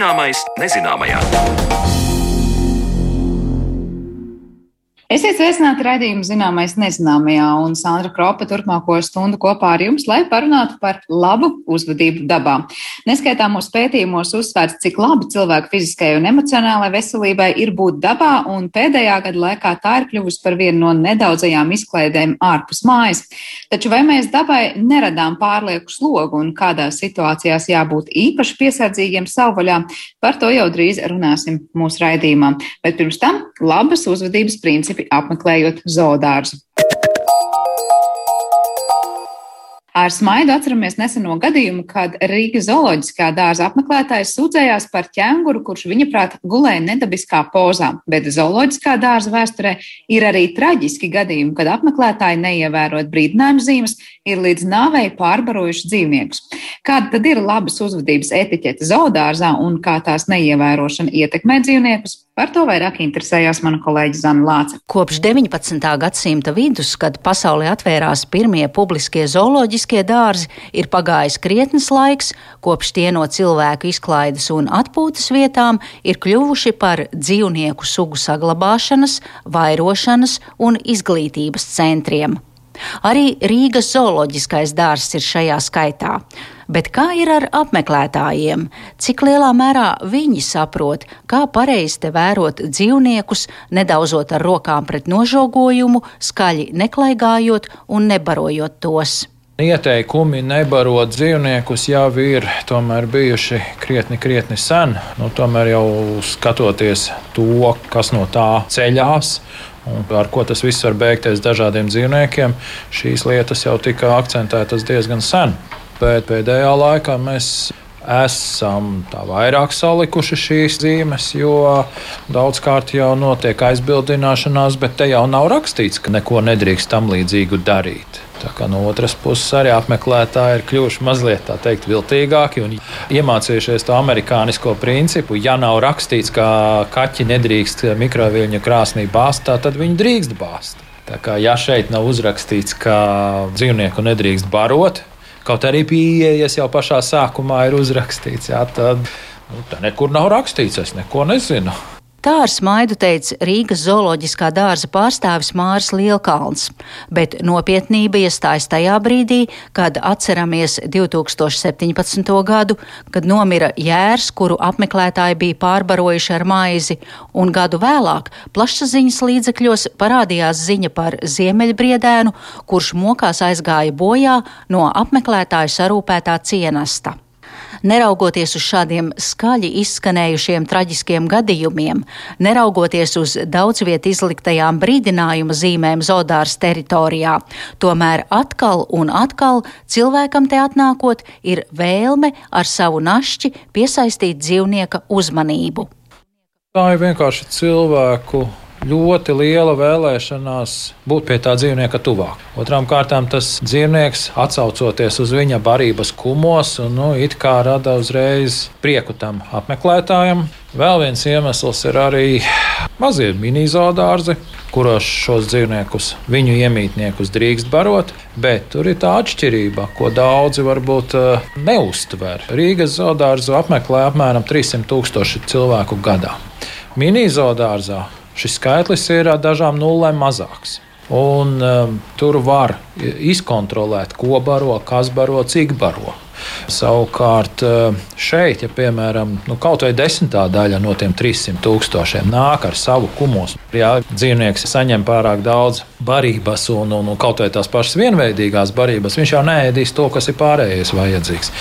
Zināmais nezināmajā. Esiet sveicināti raidījumu zināmais nezināmajā, un Sandra Kropa turpmāko stundu kopā ar jums, lai parunātu par labu uzvedību dabā. Neskaitāmos pētījumos uzsvērts, cik labi cilvēku fiziskajai un emocionālajai veselībai ir būt dabā, un pēdējā gada laikā tā ir kļuvusi par vienu no nedaudzajām izklaidēm ārpus mājas. Taču vai mēs dabai neradām pārlieku slogu un kādās situācijās jābūt īpaši piesardzīgiem savvaļā, par to jau drīz runāsim mūsu raidījumā. Bet pirms tam labas uzvedības principi apmeklējot zoodārzu. Ar smaidu atceramies neseno gadījumu, kad Rīgas zooloģiskā dārza apmeklētājs sūdzējās par ķēnguru, kurš viņa prāt gulēja nedabiskā pozā. Bet zooloģiskā dārza vēsturē ir arī traģiski gadījumi, kad apmeklētāji neievērot brīdinājumu zīmes, ir līdz nāvei pārbarojuši dzīvniekus. Kāda tad ir labas uzvedības etiķete zoodārzā un kā tās neievērošana ietekmē dzīvniekus? Par to vairāk interesējās mana kolēģe Zana Lāce. Kopš 19. gadsimta vidus, kad pasaulē atvērās pirmie publiskie zooloģiskie dārzi, ir pagājis krietnes laiks, kopš tie no cilvēku izklaides un atpūtas vietām ir kļuvuši par dzīvnieku sugu saglabāšanas, vairošanas un izglītības centriem. Arī Rīgas zooloģiskais dārzs ir šajā skaitā. Bet kā ir ar apmeklētājiem? Cik lielā mērā viņi saprot, kā pareizi te vērot dzīvniekus, nedaudzot ar rokām pret nožogojumu, skaļi neklaigājot un nebarojot tos? Ieteikumi nebarot dzīvniekus jau ir bijuši krietni, krietni sen. Nu, tomēr jau skatoties to, kas no tā ceļās, un ar ko tas viss var beigties dažādiem dzīvniekiem, šīs lietas jau tika akcentētas diezgan sen. Bet pēdējā laikā mēs esam vairāk salikuši šīs zīmes, jo daudzkārt jau notiek aizbildināšanās, bet te jau nav rakstīts, ka neko nedrīkst tam līdzīgu darīt. No otras puses arī apmeklētāji ir kļuvuši mazliet tā teikt, viltīgāki un iemācījušies to amerikānisko principu. Ja nav rakstīts, ka kaķi nedrīkst mikroviļņu krāsnī bāzt, tad viņi drīkst bāzt. Tā kā ja šeit nav uzrakstīts, ka dzīvnieku nedrīkst barot, kaut arī pieejas jau pašā sākumā ir uzrakstīts, jā, tad nu, nekur nav rakstīts, es neko nezinu. Tā ar smaidu teica Rīgas zooloģiskā dārza pārstāvis Māris Lielkalns, bet nopietnība iestājas tajā brīdī, kad atceramies 2017. gadu, kad nomira jērs, kuru apmeklētāji bija pārbarojuši ar maizi, un gadu vēlāk plašsaziņas līdzekļos parādījās ziņa par ziemeļbriedēnu, kurš mokās aizgāja bojā no apmeklētāju sarūpētā cienesta. Neraugoties uz šādiem skaļi izskanējušiem traģiskiem gadījumiem, neraugoties uz daudz viet izliktajām brīdinājuma zīmēm Zodāras teritorijā, tomēr atkal un atkal cilvēkam te atnākot ir vēlme ar savu našķi piesaistīt dzīvnieka uzmanību. Tā ir vienkārši cilvēku ļoti liela vēlēšanās būt pie tā dzīvnieka tuvāk. Otrām kārtām tas dzīvnieks, atsaucoties uz viņa barības kumos, un, nu, it kā rada uzreiz prieku tam apmeklētājam. Vēl viens iemesls ir arī mazie mini-zoodārzi, kuros šos dzīvniekus, viņu iemītniekus drīkst barot, bet tur ir tā atšķirība, ko daudzi varbūt uh, neustver. Rīgas zoodārzu apmeklē apmēram 300 tūkstoši cilvēku gadā. Mini-zoodārzā šis skaitlis ir dažām nulēm mazāks. Un, um, tur var izkontrolēt, ko baro, kas baro, cik baro. Savukārt šeit, ja piemēram nu, kaut vai desmitā daļa no tiem 300 tūkstošiem nāk ar savu kumus, ja dzīvnieks saņem pārāk daudz barības un, un, un kaut vai tās pašas vienveidīgās barības, viņš jau neēdīs to, kas ir pārējais vajadzīgs.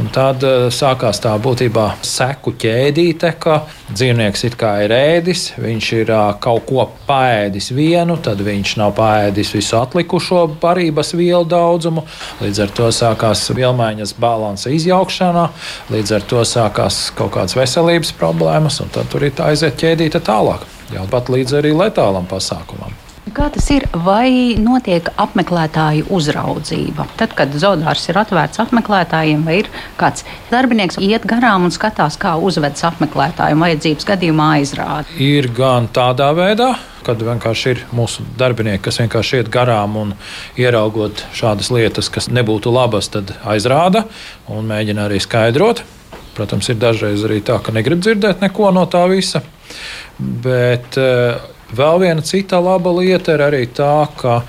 Un tad sākās tā būtībā seku ķēdīte, ka dzīvnieks it kā ir ēdis, viņš ir kaut ko paēdis vienu, tad viņš nav paēdis visu atlikušo barības vielu daudzumu. Līdz ar to sākās vielmaiņas balansa izjaukšanā, līdz ar to sākās kaut kādas veselības problēmas, un tad tur ir tā aiziet ķēdīte tālāk, jau pat līdz arī letālam pasākumam. Kā tas ir? Vai notiek apmeklētāju uzraudzība? Tad, kad zoodārs ir atvērts apmeklētājiem, vai ir kāds darbinieks iet garām un skatās, kā uzvedas apmeklētāju vajadzības gadījumā aizrāda? Ir gan tādā veidā, kad vienkārši ir mūsu darbinieki, kas vienkārši iet garām un ieraugot šādas lietas, kas nebūtu labas, tad aizrāda un mēģina arī skaidrot. Protams, ir dažreiz arī tā, ka negrib dzirdēt neko no tā visa. Bet uh, Vēl viena cita laba lieta ir arī tā, ka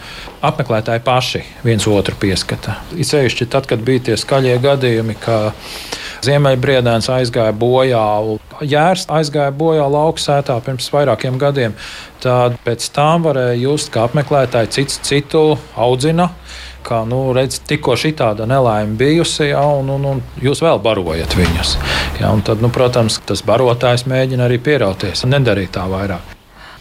apmeklētāji paši viens otru pieskata. It sevišķi tad, kad bija tie skaļie gadījumi, ka Ziemeļbriedēns aizgāja bojā, Jērs aizgāja bojā lauksētā pirms vairākiem gadiem. Tad pēc tam varēja just, ka apmeklētāji cits citu audzina kā nu, redz, tikko šī tāda nelaime bijusi, ja, un, un, un jūs vēl barojat viņus. Ja, tad, nu, protams, tas barotājs mēģina arī pierauties un nedarīt tā vairāk.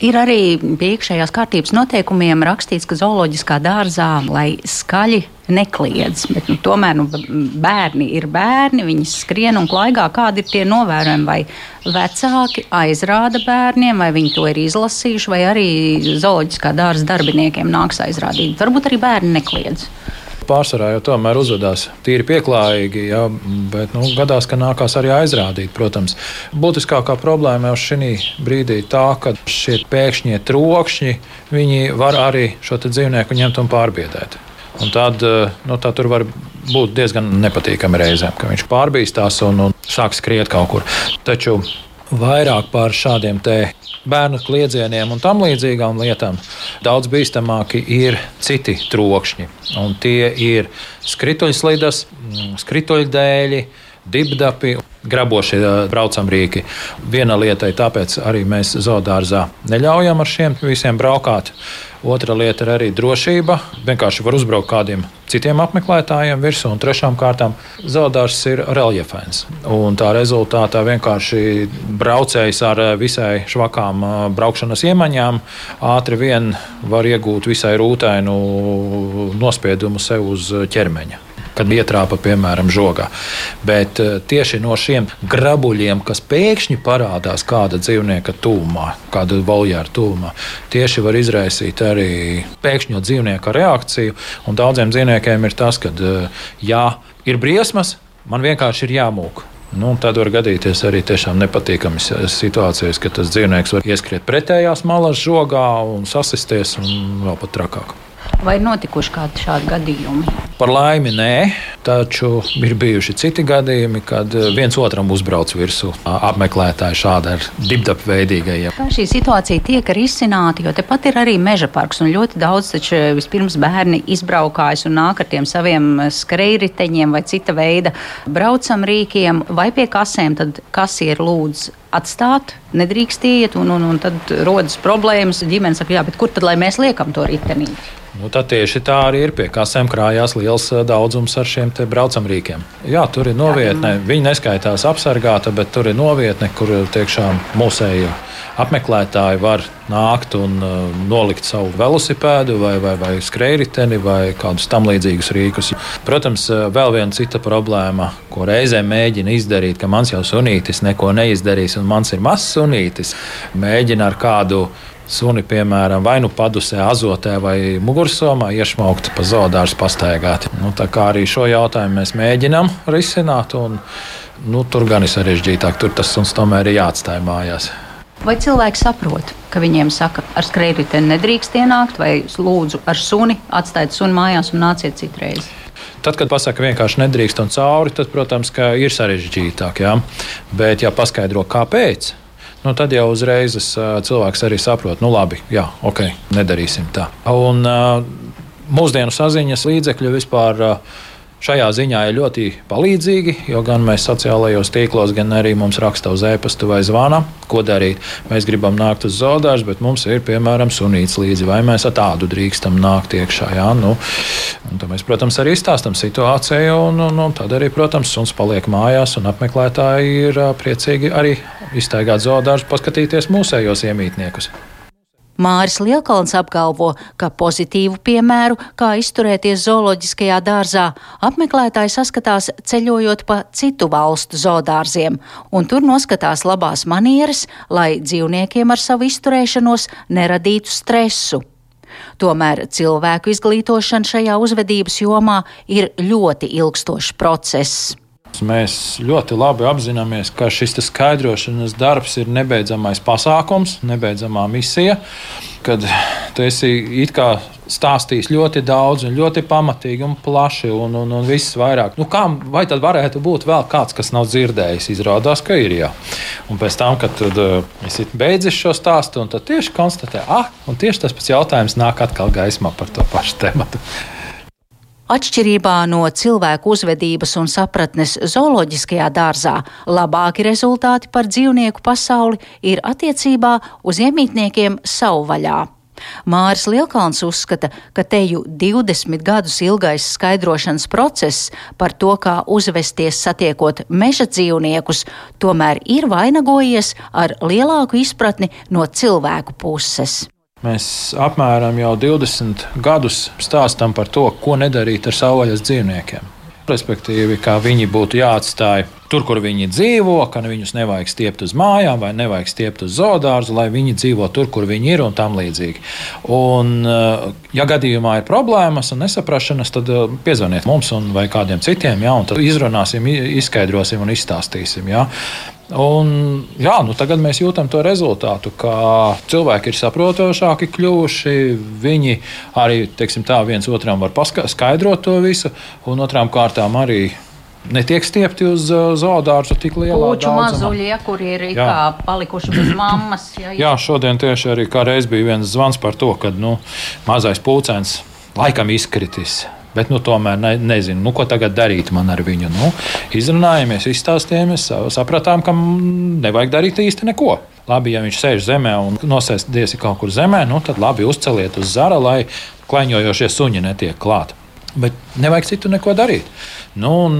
Ir arī pie iekšējās kārtības noteikumiem rakstīts, ka zooloģiskā dārzā, lai skaļi nekliedz. Bet, nu, tomēr nu, bērni ir bērni, viņi skrien un klaigā. Kādi ir tie novērojumi? Vai vecāki aizrāda bērniem, vai viņi to ir izlasījuši, vai arī zooloģiskā dārza darbiniekiem nāks aizrādīt? Varbūt arī bērni nekliedz pārsvarā jau tomēr uzvedās tīri pieklājīgi, ja, bet nu, gadās, ka nākās arī aizrādīt. Protams, būtiskākā problēma jau šī brīdī ir tā, ka šie pēkšņie trokšņi var arī šo dzīvnieku ņemt un pārbiedēt. Un tad nu, tā tur var būt diezgan nepatīkami reizēm, ka viņš pārbīstās un, un sāk skriet kaut kur. Taču vairāk par šādiem bērnu kliedzieniem un tam līdzīgām lietām, daudz bīstamāki ir citi trokšņi. Un tie ir skrituļslidas, mm, skrituļdēļi, dibdapi, grabošie braucamrīki. Viena lieta ir tāpēc arī mēs zoodārzā neļaujam ar šiem visiem braukāt. Otra lieta ir arī drošība. Vienkārši var uzbraukt kādiem citiem apmeklētājiem virsū, un trešām kārtām zoodārs ir reljefains. Un tā rezultātā vienkārši braucējs ar visai švakām braukšanas iemaņām ātri vien var iegūt visai rūtainu nospiedumu sev uz ķermeņa kad ietrāpa piemēram žogā. Bet eh, tieši no šiem grabuļiem, kas pēkšņi parādās kāda dzīvnieka tūmā, kāda voljēra tūmā, tieši var izraisīt arī pēkšņo dzīvnieka reakciju. Un daudziem dzīvniekiem ir tas, ka, eh, ja ir briesmas, man vienkārši ir jāmūk. Nu, tad var gadīties arī tiešām nepatīkamas situācijas, kad tas dzīvnieks var ieskriet pretējās malas žogā un sasisties, un vēl pat trakāk. Vai ir notikuši kādi šādi gadījumi? Par laimi, nē, taču ir bijuši citi gadījumi, kad viens otram uzbrauc virsū apmeklētāji šādi ar dibdapu veidīgajiem. Kā šī situācija tiek risināta, jo tepat ir arī meža parks un ļoti daudz taču vispirms bērni izbraukājas un nāk ar tiem saviem skrejriteņiem vai cita veida braucam rīkiem vai pie kasēm, tad kas ir lūdzu atstāt, nedrīkst iet, un, un, un tad rodas problēmas. Ģimene saka, jā, bet kur tad mēs liekam to ritenīti? Nu, tad tieši tā arī ir. Pie kasēm krājās liels eh, daudzums ar šiem braucamrīkiem. Jā, tur ir novietne. Viņi neskaitās apsargāta, bet tur ir novietne, kur tiešām mūsēji apmeklētāji var nākt un uh, nolikt savu velosipēdu, vai, vai, vai skrejriteni, vai kādus tam līdzīgus rīkus. Protams, vēl viena cita problēma, ko reizē mēģina izdarīt, ka mans jau sunītis neko neizdarīs, un mans ir mazs sunītis. Mēģina ar kādu suni, piemēram, vai nu padusē, azotē vai mugursomā iešmaukt pa zoodārstu pastaigāt. Nu, tā kā arī šo jautājumu mēs mēģinām risināt, un nu, tur gan ir sarežģītāk, tur tas suns tomēr ir jāatstāj mājās. Vai cilvēki saprot, ka viņiem saka, ar skrejriteni nedrīkst ienākt, vai lūdzu ar suni atstājiet suni mājās un nāciet citreiz? Tad, kad pasakā vienkārši nedrīkst un cauri, tad, protams, ir sarežģītāk. Jā. Bet, ja paskaidro, kāpēc, nu, tad jau uzreiz cilvēks arī saprot, nu labi, jā, ok, nedarīsim tā. Un mūsdienu saziņas līdzekļi vispār šajā ziņā ir ļoti palīdzīgi, jo gan mēs sociālajos tīklos, gan arī mums raksta uz e-pasta vai zvana, ko darīt. Mēs gribam nākt uz zoodārstu, bet mums ir piemēram sunīts līdzi, vai mēs ar tādu drīkstam nākt iekšā. Jā, nu, tad mēs, protams, arī izstāstam situāciju, un, un, un tad arī, protams, suns paliek mājās, un apmeklētāji ir priecīgi arī iztaigāt zoodārstu, paskatīties mūsējos iemītniekus. Māris Lielkalns apgalvo, ka pozitīvu piemēru, kā izturēties zooloģiskajā dārzā, apmeklētāji saskatās ceļojot pa citu valstu zoodārziem, un tur noskatās labās manieres, lai dzīvniekiem ar savu izturēšanos neradītu stresu. Tomēr cilvēku izglītošana šajā uzvedības jomā ir ļoti ilgstošs process. Mēs ļoti labi apzināmies, ka šis skaidrošanas darbs ir nebeidzamais pasākums, nebeidzamā misija. Kad tu esi stāstījis ļoti daudz, un ļoti pamatīgi un plaši, un, un, un viss vairāk. Nu, kā, vai tad varētu būt vēl kāds, kas nav dzirdējis? Izrādās, ka ir jā. Un pēc tam, kad tad, uh, es beidzu šo stāstu, tad tieši konstatēju, ah, un tieši tas pats jautājums nāk atkal gaismā par to pašu tematu. Atšķirībā no cilvēku uzvedības un sapratnes zooloģiskajā dārzā, labāki rezultāti par dzīvnieku pasauli ir attiecībā uz iemītniekiem savvaļā. Māris Lielkalns uzskata, ka teju 20 gadus ilgais skaidrošanas process par to, kā uzvesties satiekot meža dzīvniekus, tomēr ir vainagojies ar lielāku izpratni no cilvēku puses. Mēs apmēram jau 20 gadus stāstām par to, ko nedarīt ar savvaļas dzīvniekiem. Respektīvi, kā viņi būtu jāatstāj tur, kur viņi dzīvo, ka viņus nevajag stiept uz mājām vai nevajag stiept uz zoodārzu, lai viņi dzīvo tur, kur viņi ir un tam līdzīgi. Un, eh, ja gadījumā ir problēmas un nesaprašanas, tad eh, piezvaniet mums vai kādiem citiem, ja, un tad izrunāsim, izskaidrosim un izstāstīsim. Ja. Un, jā, nu tagad mēs jūtam to rezultātu, ka cilvēki ir saprotošāki kļuvuši. Viņi arī teiksim, tā, viens otram var paskaidrot to visu, un otrām kārtām arī netiek stiepti uz uh, zoodārzu tik lielā Puču mazuļi, ja, kur ir palikuši bez mammas. Ja, ja. Jā, šodien tieši arī reiz bija viens zvans par to, ka nu, mazais pūcēns laikam izkritis. Bet, nu, tomēr ne, nezinu, nu, ko tagad darīt man ar viņu. Nu, izrunājāmies, izstāstījāmies, sapratām, ka nevajag darīt īsti neko. Labi, ja viņš sēž zemē un nosēsties kaut kur zemē, nu, tad labi uzceliet uz zara, lai klaņojošie suņi netiek klāt. Bet nevajag citu neko darīt. Nu, un,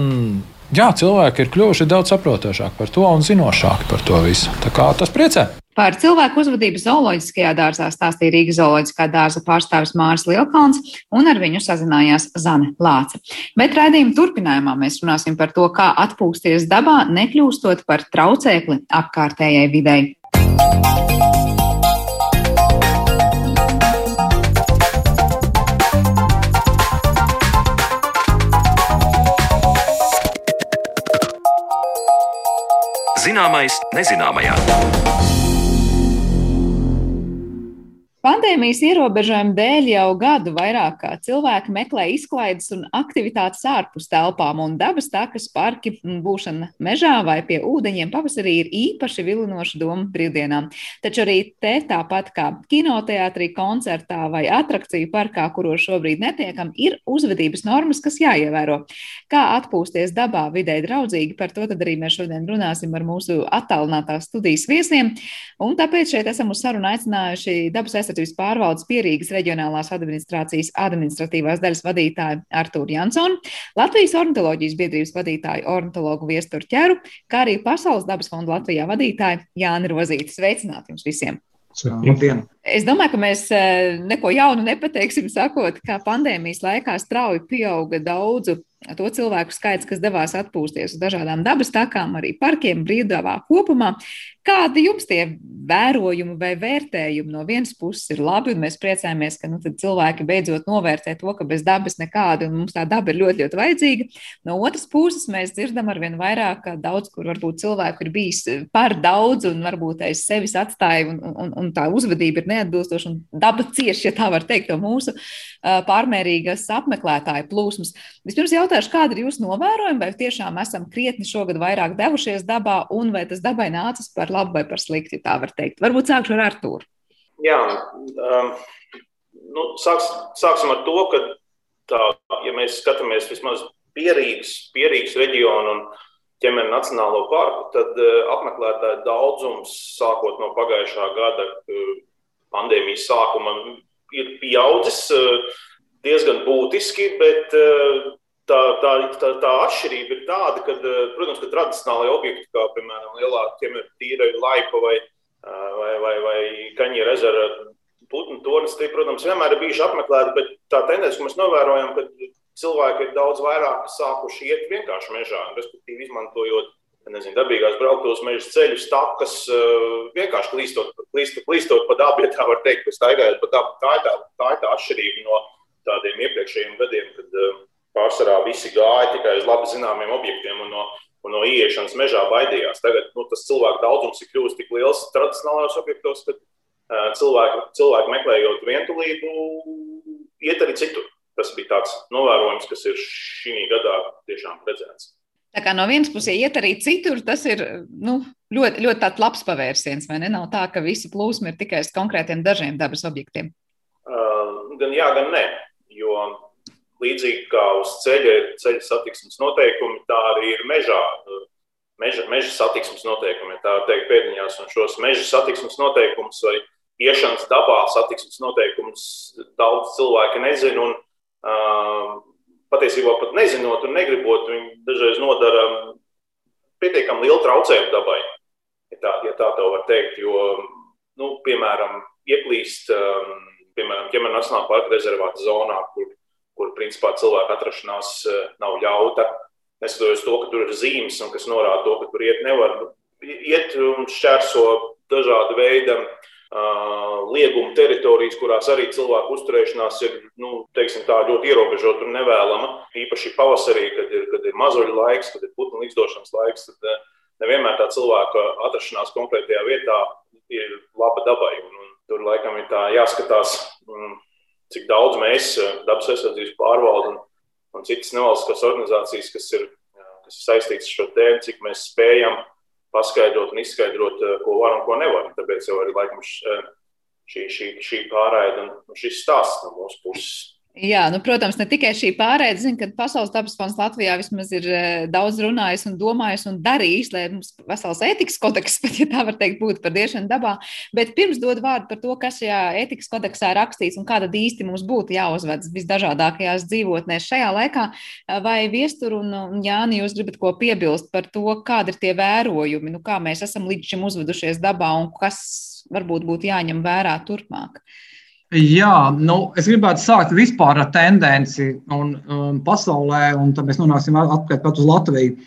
jā, cilvēki ir kļuvuši daudz saprotošāki par to un zinošāki par to visu. Tā kā tas priecē. Par cilvēku uzvedību zooloģiskajā dārzā stāstīja Rīgas zooloģiskā dārza pārstāvis Māris Lielkalns, un ar viņu sazinājās Zane Lāce. Bet raidījuma turpinājumā mēs runāsim par to, kā atpūsties dabā, nekļūstot par traucēkli apkārtējai videi. Zināmais nezināmajā. Pandēmijas ierobežojumu dēļ jau gadu vairāk cilvēki meklē izklaides un aktivitātes ārpus telpām, un dabas takas, parki, būšana mežā vai pie ūdeņiem pavasarī ir īpaši vilinoša doma brīvdienām. Taču arī te, tāpat kā kinoteātrī, koncertā vai atrakciju parkā, kuros šobrīd netiekam, ir uzvedības normas, kas jāievēro. Kā atpūsties dabā vidē draudzīgi, par to arī mēs šodien runāsim ar mūsu attālinātās studijas viesiem, un tāpēc šeit esam uz sarunu aicinājuši dabas aizsardzības aizsardzības pārvaldes pierīgas reģionālās administrācijas administratīvās daļas vadītāju Artūru Jansonu, Latvijas ornitoloģijas biedrības vadītāju ornitologu Viesturu ķeru, kā arī Pasaules dabas fonda Latvijā vadītāju Jāni Rozīti. Sveicināti jums visiem! Labdien! Es domāju, ka mēs eh, neko jaunu nepateiksim, sakot, ka pandēmijas laikā strauji pieauga daudzu to cilvēku skaits, kas devās atpūsties uz dažādām dabas takām, arī parkiem, brīvdabā kopumā. Kādi jums tie vērojumi vai vērtējumi no vienas puses ir labi, un mēs priecājamies, ka nu, cilvēki beidzot novērtē to, ka bez dabas nekāda, un mums tā daba ir ļoti, ļoti vajadzīga. No otras puses, mēs dzirdam ar vien vairāk, ka daudz, kur varbūt cilvēku ir bijis par daudz, un varbūt aiz sevis atstāja, un, un, un tā uzvedība ir neatbilstoša, un daba cieši, ja tā var teikt, no mūsu pārmērīgas apmeklētāju plūsmas. Vispirms jautāšu, kāda ir jūsu novērojuma, vai tiešām esam krietni šogad vairāk devušies dabā, un vai tas dabai nācis par labu vai par slikti, tā var teikt. Varbūt sākšu ar Artūru. Jā, um, nu, sāks, sāksim ar to, ka tā, ja mēs skatāmies vismaz pierīgas, pierīgas reģionu un ķemēra Nacionālo parku, tad uh, apmeklētāju daudzums sākot no pagājušā gada uh, pandēmijas sākuma ir pieaudzis. Uh, diezgan būtiski, bet uh, tā, tā, tā, tā atšķirība ir tāda, ka, eh, protams, ka tradicionālai objekti, kā piemēram lielā tīra laipa vai, eh, vai, vai, vai kaņģa ezera putnu tornis, tie, protams, vienmēr ir bijuši apmeklēti, bet tā tendence, ko mēs novērojam, ka cilvēki ir daudz vairāk sākuši iet vienkārši mežā, respektīvi izmantojot nezinu, dabīgās brauktuves meža ceļus, takas, eh, vienkārši klīstot, klīstot, klīstot pa dabu, ja tā var teikt, staigājot pa dabu. Tā ir tā, tā, ir tā atšķirība no tādiem iepriekšējiem gadiem, kad pārsvarā visi gāja tikai uz labi zināmiem objektiem un no, un no ieiešanas mežā baidījās. Tagad nu, tas cilvēku daudzums ir kļuvis tik liels tradicionālajos objektos, ka cilvēki, cilvēki meklējot vientulību, iet arī citur. Tas bija tāds novērojums, kas ir šī gadā tiešām redzēts. Tā kā no vienas puses iet arī citur, tas ir nu, ļoti, ļoti labs pavērsiens. Vai ne? Nav tā, ka visa plūsma ir tikai uz konkrētiem dažiem dabas objektiem. Uh, gan jā, gan nē. Jo līdzīgi kā uz ceļa ir ceļa satiksmes noteikumi, tā arī ir mežā. Meža, meža satiksmes noteikumi, tā teikt, pēdiņās, un šos meža satiksmes noteikumus vai iešanas dabā satiksmes noteikumus daudz cilvēki nezina. Un, uh, patiesībā pat nezinot un negribot, viņi dažreiz nodara pietiekami lielu traucējumu dabai, ja tā, ja tā to var teikt. Jo, nu, piemēram, ieplīst um, piemēram, ķemera Nacionālā parka rezervāta zonā, kur, kur principā cilvēka atrašanās uh, nav ļauta. Neskatoties to, ka tur ir zīmes un kas norāda to, ka tur iet nevar. Nu, iet un šķērso dažādu veidu uh, lieguma teritorijas, kurās arī cilvēku uzturēšanās ir nu, teiksim, tā, ļoti ierobežota un nevēlama. Īpaši pavasarī, kad ir, kad ir mazuļu laiks, kad ir putnu līdzdošanas laiks, tad nevienmēr tā cilvēka atrašanās konkrētajā vietā ir laba dabai. Un, un tur laikam ir tā jāskatās, cik daudz mēs, dabas aizsardzības pārvalde un, un citas nevalstiskās organizācijas, kas ir, kas ir saistītas ar šo tēmu, cik mēs spējam paskaidrot un izskaidrot, eh, ko var un ko nevar. Tāpēc jau arī laikam eh, šī, šī, šī pārraide un šis stāsts no mūsu puses. Jā, nu, protams, ne tikai šī pārēde, zinu, ka Pasaules dabas fonds Latvijā vismaz ir eh, daudz runājis un domājis un darījis, lai mums vesels ētikas kodeks, pat ja tā var teikt, būtu par diešanu dabā. Bet pirms dod vārdu par to, kas šajā ētikas kodeksā ir rakstīts un kāda īsti mums būtu jāuzvedas visdažādākajās dzīvotnēs šajā laikā, vai Viestur un Jāni, jūs gribat ko piebilst par to, kādi ir tie vērojumi, nu, kā mēs esam līdz šim uzvedušies dabā un kas varbūt būtu jāņem vērā turpmāk? Uh, Jā, nu, es gribētu sākt vispār ar tendenci un, um, pasaulē, un tad mēs nonāksim atpakaļ uz Latviju.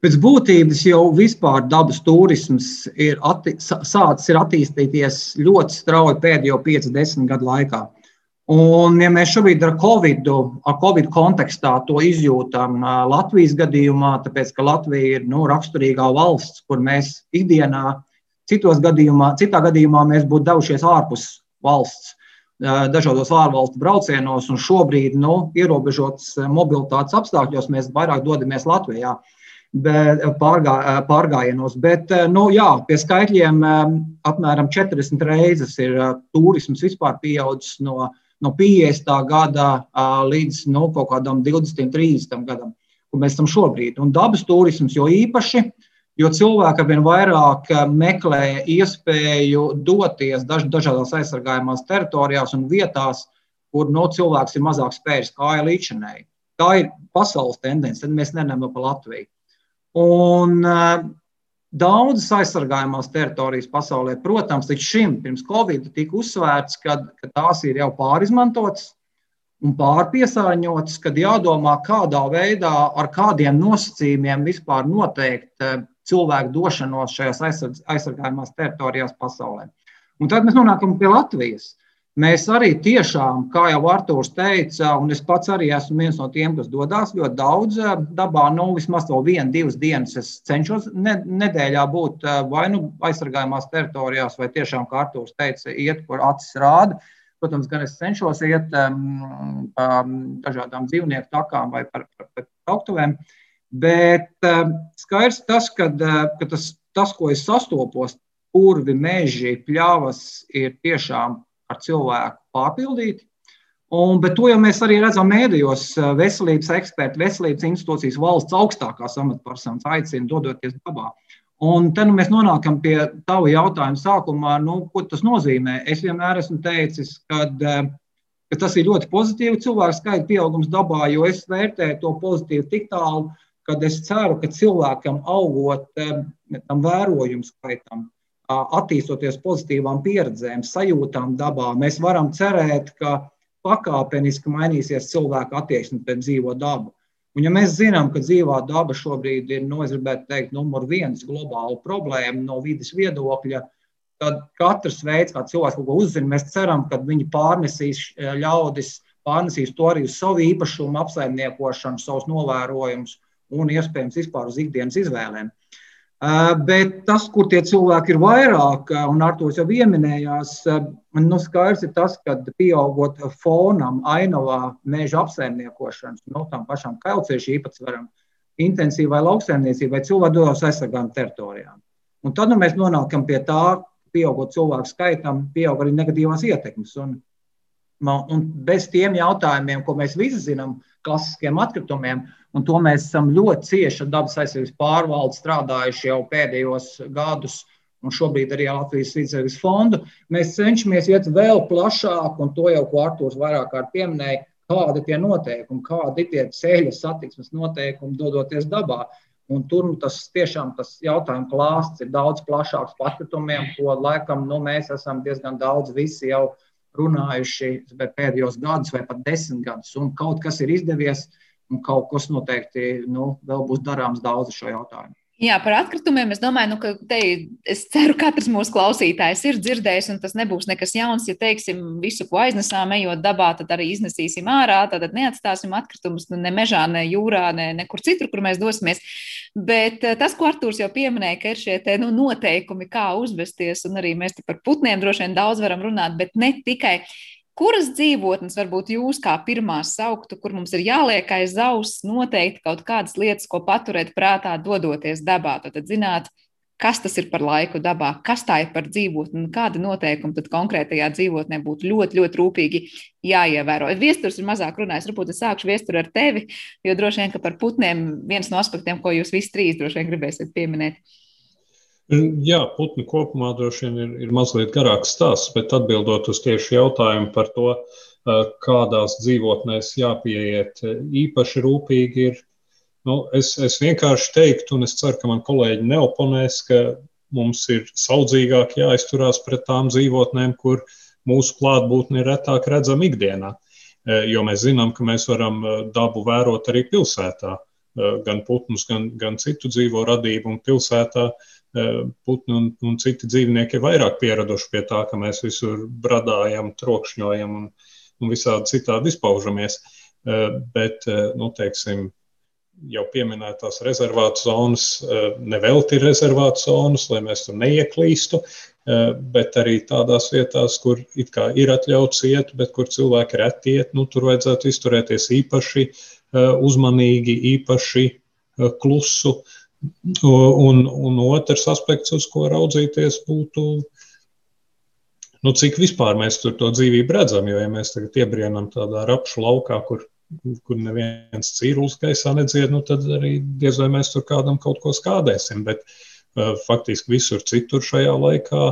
Pēc būtības jau vispār dabas turisms ir atti, sācis ir attīstīties ļoti strauji pēdējo 50 gadu laikā. Un, ja mēs šobrīd ar Covid, ar Covid kontekstā to izjūtam Latvijas gadījumā, tāpēc ka Latvija ir nu, raksturīgā valsts, kur mēs ikdienā, citos gadījumā, citā gadījumā mēs būtu devušies ārpus valsts dažādos ārvalstu braucienos, un šobrīd, nu, ierobežotas mobilitātes apstākļos, mēs vairāk dodamies Latvijā. Pārgā, pārgājienos. Bet, nu, jā, pie skaitļiem apmēram 40 reizes ir turisms vispār pieaudzis no, no 50. gada līdz nu, kaut kādam 20, 30 gadam, kur mēs esam šobrīd. Un dabas turisms jo īpaši Jo cilvēki arvien vairāk eh, meklē iespēju doties daž, dažādās aizsargājumās teritorijās un vietās, kur no cilvēks ir mazāk spējis kāja līdšanai. Tā ir pasaules tendence, tad mēs nenam pa Latviju. Un uh, daudzas aizsargājumās teritorijas pasaulē, protams, līdz šim, pirms Covid, tika uzsvērts, ka, ka tās ir jau pārizmantotas un pārpiesārņotas, kad jādomā, kādā veidā, ar kādiem nosacījumiem vispār noteikt uh, cilvēku došanos šajās aizsargājumās teritorijās pasaulē. Un tad mēs nonākam pie Latvijas. Mēs arī tiešām, kā jau Arthurs teica, un es pats arī esmu viens no tiem, kas dodas ļoti daudz eh, dabā, nu vismaz vēl vienu, divas dienas. Es cenšos ne, nedēļā būt eh, vai nu aizsargājumās teritorijās, vai tiešām, kā Arthurs teica, iet, kur acis rāda. Protams, gan es cenšos iet um, pa dažādām dzīvnieku takām vai par, par, par augtuvēm. Uh, Bet uh, skaidrs tas, ka, uh, ka tas, tas, ko es sastopos, purvi, meži, pļavas, ir tiešām ar cilvēku pārpildīti. Un, bet to jau mēs arī redzam mēdījos. Eh, veselības eksperti, veselības institūcijas, valsts augstākās amatpersonas aicina dodoties dabā. Un tad nu, mēs nonākam pie tava jautājuma sākumā, nu, ko tas nozīmē. Es vienmēr esmu teicis, kad, ka tas ir ļoti pozitīvi cilvēku skaita pieaugums dabā, jo es vērtēju to pozitīvi tik tālu, kad es ceru, ka cilvēkam augot tam vērojumu skaitam, attīstoties pozitīvām pieredzēm, sajūtām dabā, mēs varam cerēt, ka pakāpeniski mainīsies cilvēka attieksme pret dzīvo dabu. Un, ja mēs zinām, ka dzīvā daba šobrīd ir, nu, teikt, numur viens globāla problēma no vidas viedokļa, tad katrs veids, kā cilvēks kaut ko uzzina, mēs ceram, ka viņi pārnesīs ļaudis, pārnesīs to arī uz savu īpašumu, apsaimniekošanu, savus novērojumus un iespējams vispār uz ikdienas izvēlēm. Bet tas, kur tie cilvēki ir vairāk, un ar to jau pieminējās, nu, skaidrs ir tas, ka pieaugot fonam, ainavā, meža apsaimniekošanas, no nu, tām pašām kailciešu īpatsvaram, intensīvai lauksaimniecībai, cilvēki dodas aizsargām teritorijām. Un tad nu, mēs nonākam pie tā, pieaugot cilvēku skaitam, pieaug arī negatīvās ietekmes. Un, un bez tiem jautājumiem, ko mēs visi zinām, klasiskiem atkritumiem, Un to mēs esam ļoti cieši ar dabas aizsardzības pārvaldi strādājuši jau pēdējos gadus. Un šobrīd arī Latvijas Vidusjūras fondu mēs cenšamies iet vēl plašāk, un to jau Arthurs vairāk kārt pieminēja, kādi ir tie noteikumi, kādi ir tie ceļu satiksmes noteikumi, dodoties dabā. Un tur nu, tas tiešām tas jautājums klāsts ir daudz plašāks par atkritumiem, ko laikam nu, mēs esam diezgan daudz visi jau runājuši pēdējos gadus vai pat desmit gadus. Un kaut kas ir izdevies, un kaut kas noteikti nu, vēl būs darāms daudz šo jautājumu. Jā, par atkritumiem es domāju, nu, ka te, es ceru, ka katrs mūsu klausītājs ir dzirdējis, un tas nebūs nekas jauns. Ja teiksim, visu, ko aiznesām, ejot dabā, tad arī iznesīsim ārā, tad neatstāsim atkritumus nu, ne mežā, ne jūrā, ne nekur citur, kur mēs dosimies. Bet eh, tas, ko Artūrs jau pieminēja, ka ir šie te, nu, noteikumi, kā uzvesties, un arī mēs par putniem droši vien daudz varam runāt, bet ne tikai. Kuras dzīvotnes varbūt jūs kā pirmās sauktu, kur mums ir jāliek aiz auss noteikti kaut kādas lietas, ko paturēt prātā, dodoties dabā? Tad zināt, kas tas ir par laiku dabā, kas tā ir par dzīvotni un kādi noteikumi tad konkrētajā dzīvotnē būtu ļoti, ļoti rūpīgi jāievēro. Viesturs ir mazāk runājis, varbūt es sākšu viesturu ar tevi, jo droši vien, ka par putniem viens no aspektiem, ko jūs visi trīs droši vien gribēsiet pieminēt. Jā, putni kopumā droši vien ir, ir mazliet garāks stāsts, bet atbildot uz tieši jautājumu par to, kādās dzīvotnēs jāpieiet īpaši rūpīgi, ir. Nu, es, es vienkārši teiktu, un es ceru, ka man kolēģi neoponēs, ka mums ir saudzīgāk jāizturās pret tām dzīvotnēm, kur mūsu klātbūtne ir retāk redzama ikdienā. Jo mēs zinām, ka mēs varam dabu vērot arī pilsētā, gan putnus, gan, gan citu dzīvo radību un pilsētā. Uh, putni un, un citi dzīvnieki ir vairāk pieraduši pie tā, ka mēs visur bradājam, trokšņojam un, un visādi citādi izpaužamies. Bet, nu, teiksim, jau pieminētās rezervātu zonas, nevelti ir rezervātu zonas, lai mēs tur neieklīstu, bet arī tādās vietās, kur it kā ir atļauts iet, bet kur cilvēki reti iet, nu, tur vajadzētu izturēties īpaši uzmanīgi, īpaši klusu. Uh, Un, un otrs aspekts, uz ko raudzīties, būtu, nu, cik vispār mēs tur to dzīvību redzam. Jo, ja mēs tagad iebrienam tādā rapšu laukā, kur, kur neviens cīrulis gaisā nedzied, nu, tad arī diez vai mēs tur kādam kaut ko skādēsim. Bet uh, faktiski visur citur šajā laikā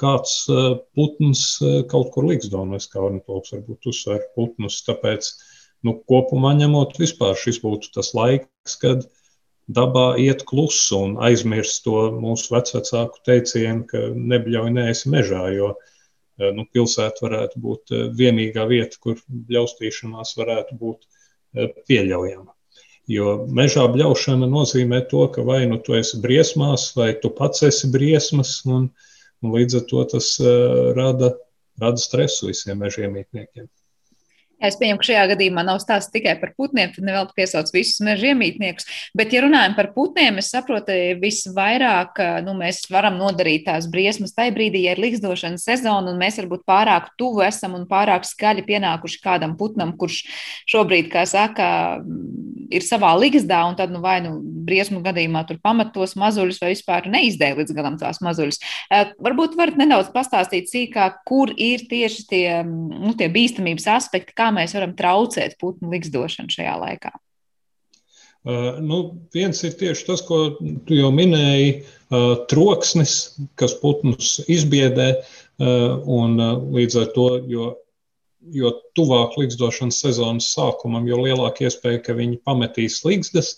kāds uh, putns uh, kaut kur liksdo, un es kā ornitologs varbūt uzsver putnus. Tāpēc, nu, kopumā ņemot, vispār šis būtu tas laiks, kad dabā iet klusu un aizmirst to mūsu vecāku teicienu, ka nebļauj neesi mežā, jo eh, nu, pilsēta varētu būt eh, vienīgā vieta, kur bļaustīšanās varētu būt eh, pieļaujama. Jo mežā bļaušana nozīmē to, ka vai nu tu esi briesmās, vai tu pats esi briesmas, un, un līdz ar to tas uh, rada, rada stresu visiem mežiem mītniekiem. Jā, es pieņemu, ka šajā gadījumā nav stāsts tikai par putniem, tad nevēl piesaukt visus meža iemītniekus. Bet, ja runājam par putniem, es saprotu, visvairāk nu, mēs varam nodarīt tās briesmas tajā brīdī, ja ir likstošanas sezona un mēs varbūt pārāk tuvu esam un pārāk skaļi pienākuši kādam putnam, kurš šobrīd, kā saka, ir savā ligzdā, un tad, nu, vai nu briesmu gadījumā tur pamat tos mazuļus, vai vispār neizdēļ līdz galam tās mazuļus. Varbūt varat nedaudz pastāstīt sīkāk, kur ir tieši tie, nu, tie bīstamības aspekti, kā mēs varam traucēt putnu liksdošanu šajā laikā? Uh, nu, viens ir tieši tas, ko tu jau minēji, uh, troksnis, kas putnus izbiedē. Uh, un, līdz ar to, jo, jo tuvāk likstošanas sezonas sākumam, jo lielāka iespēja, ka viņi pametīs līgstas.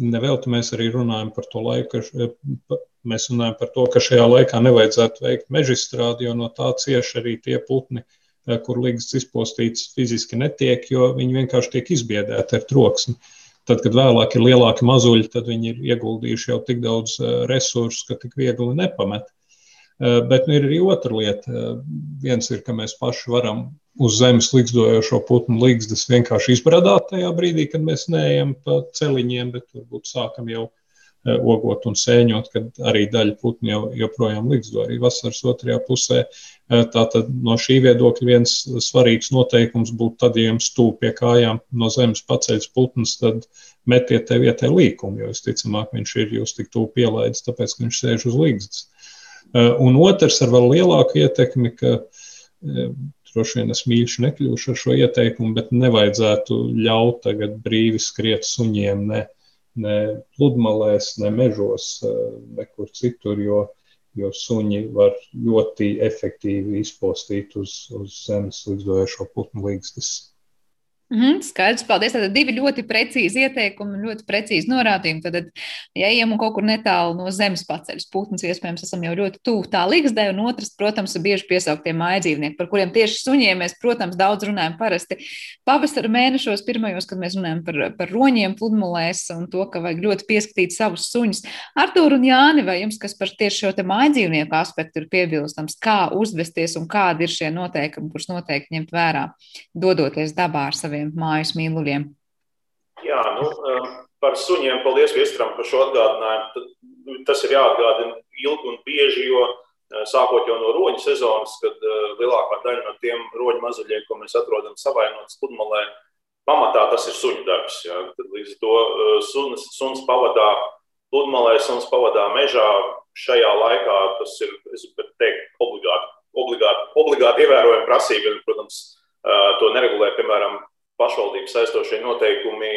Nevelti mēs arī runājam par to laiku, ka mēs runājam par to, ka šajā laikā nevajadzētu veikt mežstrādi, jo no tā cieši arī tie putni, uh, Eh, kur līgas izpostīts fiziski netiek, jo viņi vienkārši tiek izbiedēti ar troksni. Tad, kad vēlāk ir lielāki mazuļi, tad viņi ir ieguldījuši jau tik daudz eh, resursu, ka tik viegli nepamet. Eh, bet nu, ir arī otra lieta. Viens ir, ka mēs paši varam uz zemes likstojošo putnu līgstas vienkārši izbradāt tajā brīdī, kad mēs neejam pa celiņiem, bet varbūt sākam jau ogot un sēņot, kad arī daļa putnu jau, joprojām līgzdo arī vasaras otrajā pusē. Tātad no šī viedokļa viens svarīgs noteikums būtu tad, ja jums stūp pie kājām no zemes paceļas putns, tad metiet te vietai līkumu, jo visticamāk viņš ir jūs tik tūp pielaidis, tāpēc, ka viņš sēž uz līgzdas. Un otrs ar vēl lielāku ietekmi, ka droši vien es mīļš nekļūšu ar šo ieteikumu, bet nevajadzētu ļaut tagad brīvi skriet suņiem ne, ne pludmalēs, ne mežos, nekur citur, jo jo suņi var ļoti efektīvi izpostīt uz, uz zemes līdzdojošo putnu līgstas. -hmm, skaidrs, paldies. Tad divi ļoti precīzi ieteikumi, ļoti precīzi norādījumi. Tad, ja ejam kaut kur netālu no zemes paceļas, putns iespējams esam jau ļoti tuvu tā līgzdē, un otrs, protams, ir bieži piesauktie mājdzīvnieki, par kuriem tieši suņiem mēs, protams, daudz runājam parasti pavasara mēnešos, pirmajos, kad mēs runājam par, par roņiem, pludmalēs un to, ka vajag ļoti pieskatīt savus suņus. Artur un Jāni, vai jums kas par tieši šo te mājdzīvnieku aspektu ir piebilstams, kā uzvesties un kādi ir šie noteikumi, kurus noteikti ņemt vērā, dodoties dabā ar saviem saviem mājas mīluļiem? Jā, nu, um, par suņiem paldies Viestram par šo atgādinājumu. Nu, tas ir jāatgādina ilgi un bieži, jo uh, sākot jau no roņu sezonas, kad uh, lielākā daļa no tiem roņu mazuļiem, ko mēs atrodam savainotas pludmalē, pamatā tas ir suņu darbs. Jā. Tad līdz to uh, suns, suns pavadā pludmalē, suns pavadā mežā. Šajā laikā tas ir, es teiktu, obligāti, obligāti, obligāti ievērojama prasība. Protams, to neregulē, piemēram, pašvaldības saistošie noteikumi.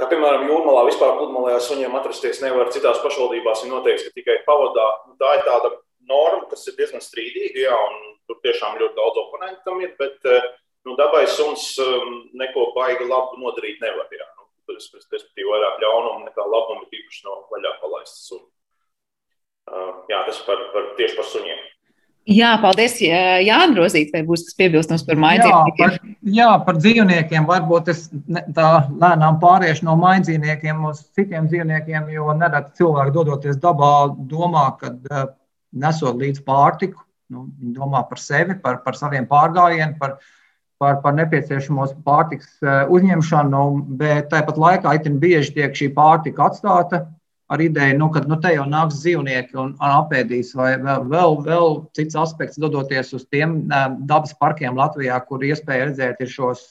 Kā piemēram, jūrmalā vispār pludmalē suņiem atrasties nevar, citās pašvaldībās ir noteikts, ka tikai pavadā. Nu, tā ir tāda norma, kas ir diezgan strīdīga, jā, un tur tiešām ļoti daudz oponentu tam ir, bet eh, nu, dabai suns um, neko baigi labu nodarīt nevar. Jā. Nu, tas ir respektīvi vairāk ļaunumu nekā labumu, tīpaši no vaļā palaistas suņa. Uh, jā, tas par, par, tieši par suņiem. Jā, paldies. Jā, Androzīt, vai būs kas piebilstams par mājdzīvniekiem? Jā, par, dzīvniekiem. Varbūt es tā lēnām pāriešu no mājdzīvniekiem uz citiem dzīvniekiem, jo nereti cilvēki dodoties dabā domā, ka nesot līdz pārtiku, nu, viņi domā par sevi, par, par saviem pārgājieniem, par, par, par nepieciešamos pārtiks uzņemšanu, bet tāpat laikā itin bieži tiek šī pārtika atstāta ar ideju, nu, ka nu, te jau nāks dzīvnieki un, un apēdīs, vai vēl, vēl, vēl cits aspekts, dodoties uz tiem dabas parkiem Latvijā, kur iespēja redzēt šos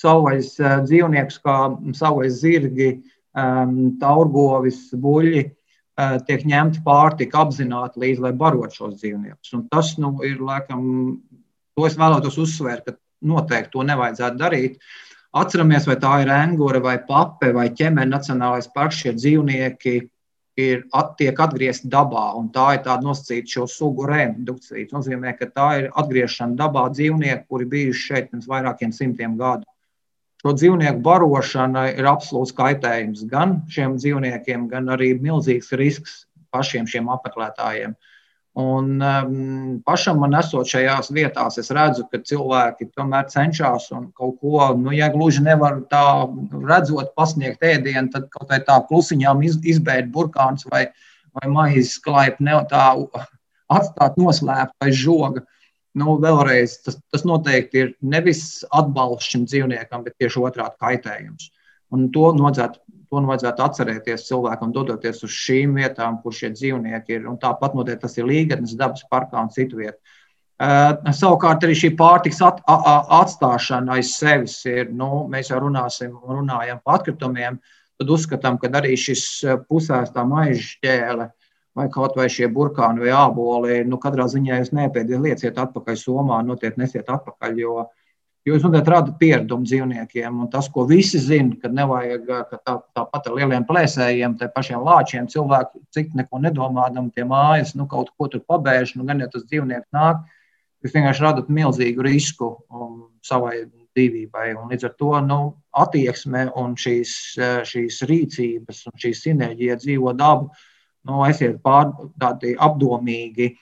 savvaļas dzīvniekus, kā savvaļas zirgi, taurgovis, buļļi. Tiek ņemta pārtika apzināti līdzi, lai barot šos dzīvniekus. Un tas nu, ir, laikam, to es vēlētos uzsvērt, ka noteikti to nevajadzētu darīt. Uh, Atceramies, vai tā ir angura, vai pape, vai ķemeņa nacionālais parks. Šie dzīvnieki ir, at, tiek atgriezti dabā, tā ir tāda nosacīta šo sugu reindukcija. Tas nozīmē, ka tā ir atgriešana dabā dzīvnieki, kuri bijuši šeit pirms vairākiem simtiem gadu. Šo dzīvnieku barošana ir absolūts kaitējums gan šiem dzīvniekiem, gan arī milzīgs risks pašiem šiem apmeklētājiem. Uh, Un um, pašam man esot šajās vietās, es redzu, ka cilvēki tomēr cenšas un kaut ko, nu, ja gluži nevar tā redzot, pasniegt ēdienu, tad kaut kā tā klusiņām iz, izbērt burkāns vai, vai maizes klaipu, ne tā atstāt noslēpt aiz žoga. Nu, vēlreiz, tas, tas noteikti ir nevis atbalsts šim dzīvniekam, bet tieši otrādi kaitējums. Un to vajadzētu To vajadzētu atcerēties cilvēkam, dodoties uz šīm vietām, kur šie dzīvnieki ir. Un tāpat noteikti tas ir Līgatnes dabas parkā un citu vietu. Uh, savukārt arī šī pārtiks at, a, a, atstāšana aiz sevis ir, nu, mēs jau runāsim, runājam par atkritumiem, tad uzskatām, ka arī šis pusēstā maiža šķēle vai kaut vai šie burkāni vai āboli, nu, katrā ziņā jūs nepēdiet lieciet atpakaļ somā, notiet nesiet atpakaļ, jo uh, Jo jūs noteikti rada pieradumu dzīvniekiem, un tas, ko visi zina, ka nevajag ka tā, tāpat ar lieliem plēsējiem, tā pašiem lāčiem, cilvēki cik neko nedomādam, tie mājas, nu kaut ko tur pabēž, nu gan ja tas dzīvnieks nāk, jūs vienkārši radat milzīgu risku um, savai dzīvībai. Un līdz ar to nu, attieksme un šīs, šīs rīcības un šī sinerģija dzīvo dabu, nu, esiet pār tādi apdomīgi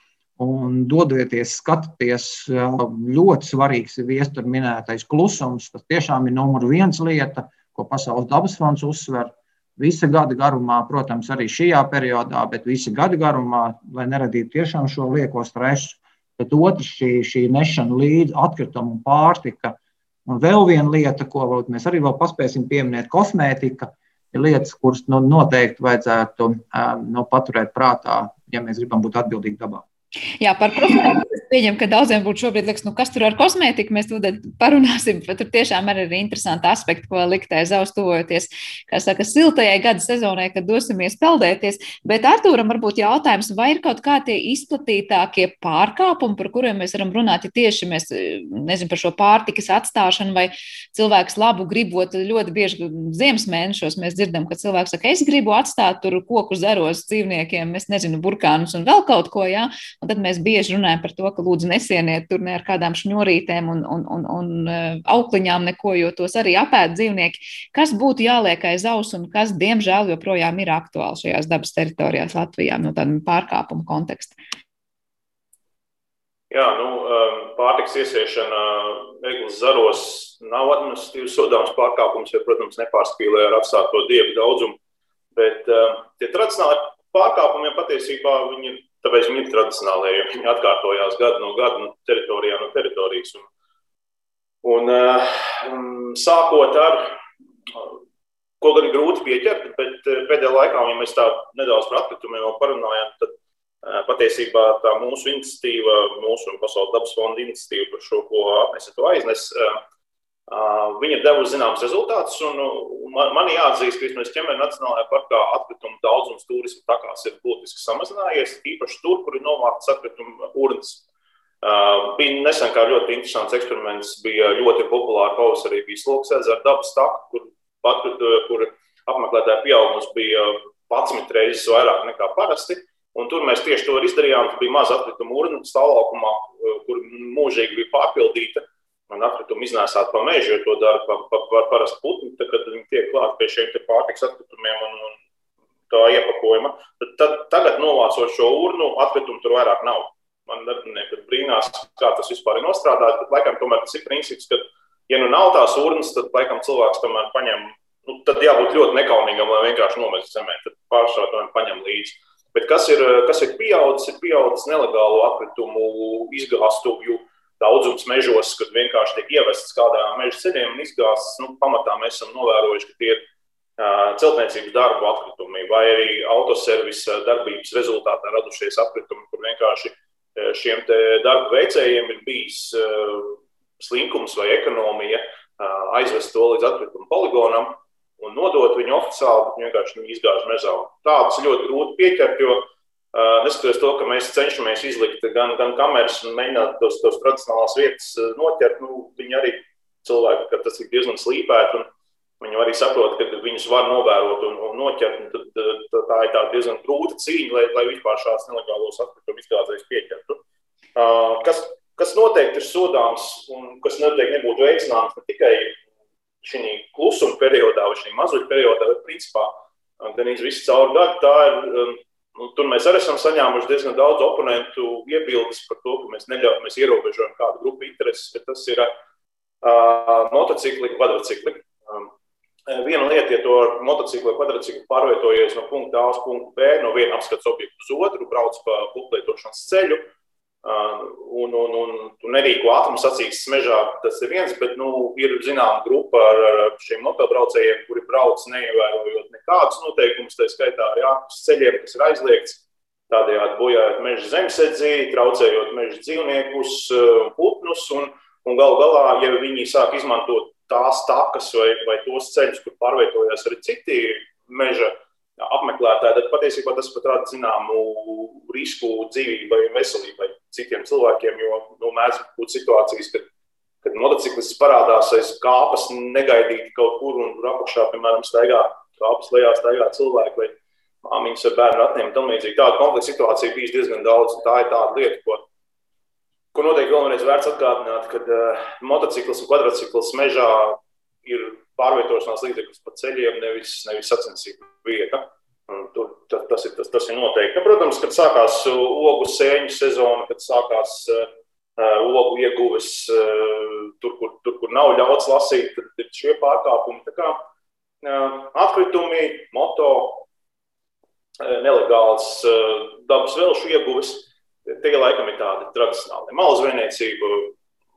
un dodieties, skatāties. Ļoti svarīgs ir viestur minētais klusums. Tas tiešām ir numur viens lieta, ko Pasaules dabas fonds uzsver. Visa gada garumā, protams, arī šajā periodā, bet visa gada garumā, lai neradītu tiešām šo lieko stresu. Bet otrs šī, šī nešana līdzi atkritumu un pārtika. Un vēl viena lieta, ko mēs arī vēl paspēsim pieminēt, kosmētika. ir lietas, kuras nu, noteikti vajadzētu nu, paturēt prātā, ja mēs gribam būt atbildīgi dabā. Jā, par kosmētiku. Es pieņemu, ka daudziem būtu šobrīd liekas, nu, kas tur ar kosmētiku. Mēs tūlīt parunāsim, bet tur tiešām arī ir interesanti aspekti, ko likt aiz auss tuvojoties, kā saka, siltajai gada sezonai, kad dosimies peldēties. Bet Artūram varbūt jautājums, vai ir kaut kā tie izplatītākie pārkāpumi, par kuriem mēs varam runāt, ja tieši mēs, nezinu, par šo pārtikas atstāšanu vai cilvēks labu gribot ļoti bieži ziemas mēnešos mēs dzirdam, ka cilvēks saka, es gribu atstāt tur koku zaros dzīvniekiem, es nezinu, burkānus un vēl kaut ko, jā. Un tad mēs bieži runājam par to, ka lūdzu nesieniet tur ne ar kādām šņurītēm un, un, un, un eh, aukliņām neko, jo tos arī apēd dzīvnieki. Kas būtu jāliek aiz aus un kas, diemžēl, joprojām ir aktuāli šajās dabas teritorijās Latvijā no tādām pārkāpumu konteksta? Jā, nu, um, pārtiks iesiešana eglis zaros nav administratīvs sodāms pārkāpums, jo, protams, nepārspīlē ar atstāto dievu daudzumu. Bet uh, tie tradicionāli pārkāpumi patiesībā viņi Tāpēc viņi ir tradicionālie, jo viņi atkārtojās gadu no gada, no teritorijā no teritorijas. Un, un, um, sākot ar, ko gan grūti pieķert, bet eh, pēdējā laikā, ja mēs tā nedaudz par atkritumiem jau parunājām, tad uh, patiesībā tā mūsu iniciatīva, mūsu Pasaules dabas fonda iniciatīva par šo, ko to aiznes, uh, Viņa deva zināmas rezultātus, un man, man jāatzīst, ka vismaz ķemēra Nacionālajā parkā atkritumu daudzums turismu takās ir būtiski samazinājies, īpaši tur, kur ir novāktas atkrituma urnas. Uh, bija nesen kā ļoti interesants eksperiments, bija ļoti populāra pavasarī, bija sloks ezera dabas taka, kur, pat, kur apmeklētāju pieaugums bija 11 reizes vairāk nekā parasti. Un tur mēs tieši to izdarījām. Tur bija maza atkrituma urna stāvlaukumā, kur mūžīgi bija pārpildīta man atkritumu iznēsāt pa mežu, jo to dara pa, pa, pa, parasti putni, tad, kad viņi tiek klāt pie šiem pārtiks atkritumiem un, un tā iepakojuma. Tad, tad tagad novācot šo urnu, atkritumu tur vairāk nav. Man darbinieki brīnās, kā tas vispār ir nostrādājis, bet laikam tomēr tas ir princips, ka, ja nu nav tās urnas, tad laikam cilvēks tomēr paņem, nu, tad jābūt ļoti nekaunīgam, lai vienkārši nomest zemē, tad pārsvarā tomēr paņem līdzi. Bet kas ir, kas ir pieaudzis, ir pieaudzis nelegālo atkritumu izgāstuvju daudzums mežos, kad vienkārši tiek ievests kādā meža ceļiem un izgāzts. Nu, pamatā mēs esam novērojuši, ka tie ir celtniecības darbu atkritumi vai arī autoservisa darbības rezultātā radušies atkritumi, kur vienkārši šiem darbu veicējiem ir bijis slinkums vai ekonomija aizvest to līdz atkritumu poligonam un nodot viņu oficiāli, bet vienkārši izgāzt mežā. Tādus ļoti grūti pieķert, jo Neskatoties to, ka mēs cenšamies izlikt gan, gan kameras un mēģināt tos, tos tradicionālās vietas noķert, nu, viņi arī cilvēki, ka tas ir diezgan slīpēti. Viņi arī saprot, ka viņus var novērot un, un noķert. Un tad, tad, tā ir tā diezgan grūta cīņa, lai, lai vispār šādas nelegālos atkritumu izgāzējus pieķertu. Kas, kas noteikti ir sodāms un kas noteikti nebūtu veicināms ne tikai šī klusuma periodā vai šī mazuļa periodā, bet principā gan visu caur gadu tā ir. Nu, tur mēs arī esam saņēmuši diezgan daudz oponentu iebildes par to, ka mēs, neļauj, mēs ierobežojam kādu grupu intereses, bet tas ir uh, motocikli, kvadrcikli. Um, viena lieta, ja to motociklu vai kvadrciklu pārvietojies no punkta A uz punktu B, no viena apskates objekta uz otru, brauc pa puplietošanas ceļu, uh, un, un, un tu nerīko ātrumu sacīkstes mežā, tas ir viens, bet nu, ir zināma grupa ar, ar šiem motobraucējiem, kuri brauc neievērojot nekādus noteikumus, tā skaitā arī ārpus ceļiem, kas ir aizliegts. Tādējādi bojājot meža zemesēdzī, traucējot meža dzīvniekus, putnus, un, un gal galā, ja viņi sāk izmantot tās takas vai, vai tos ceļus, kur pārvietojas arī citi meža apmeklētāji, tad patiesībā tas pat rada zināmu risku dzīvībai un veselībai citiem cilvēkiem. Jo nu, mēdz būt situācijas, kad, kad motociklists parādās aiz kāpas negaidīti kaut kur un tur apakšā, piemēram, staigā kāpas lejā, staigā cilvēki vai māmiņas ar bērnu ratiem un līdzīgi. Tāda kompleksa situācija bijis diezgan daudz. Tā ir tāda lieta, ko, ko noteikti vēlreiz vērts atgādināt, kad uh, motociklis un kvadrciklis mežā ir pārvietošanās līdzeklis pa ceļiem, nevis, nevis sacensību vieta. Tur, tas, tas, ir, tas, tas ir noteikti. Nu, protams, kad sākās ogu sēņu sezona, kad sākās uh, ogu ieguves uh, tur, kur, tur, kur nav ļauts lasīt, tad ir šie pārkāpumi. Tā kā uh, atkritumi, moto, uh, nelegāls uh, dabas velšu ieguves, tie laikam ir tādi tradicionāli. Malu zvejniecība,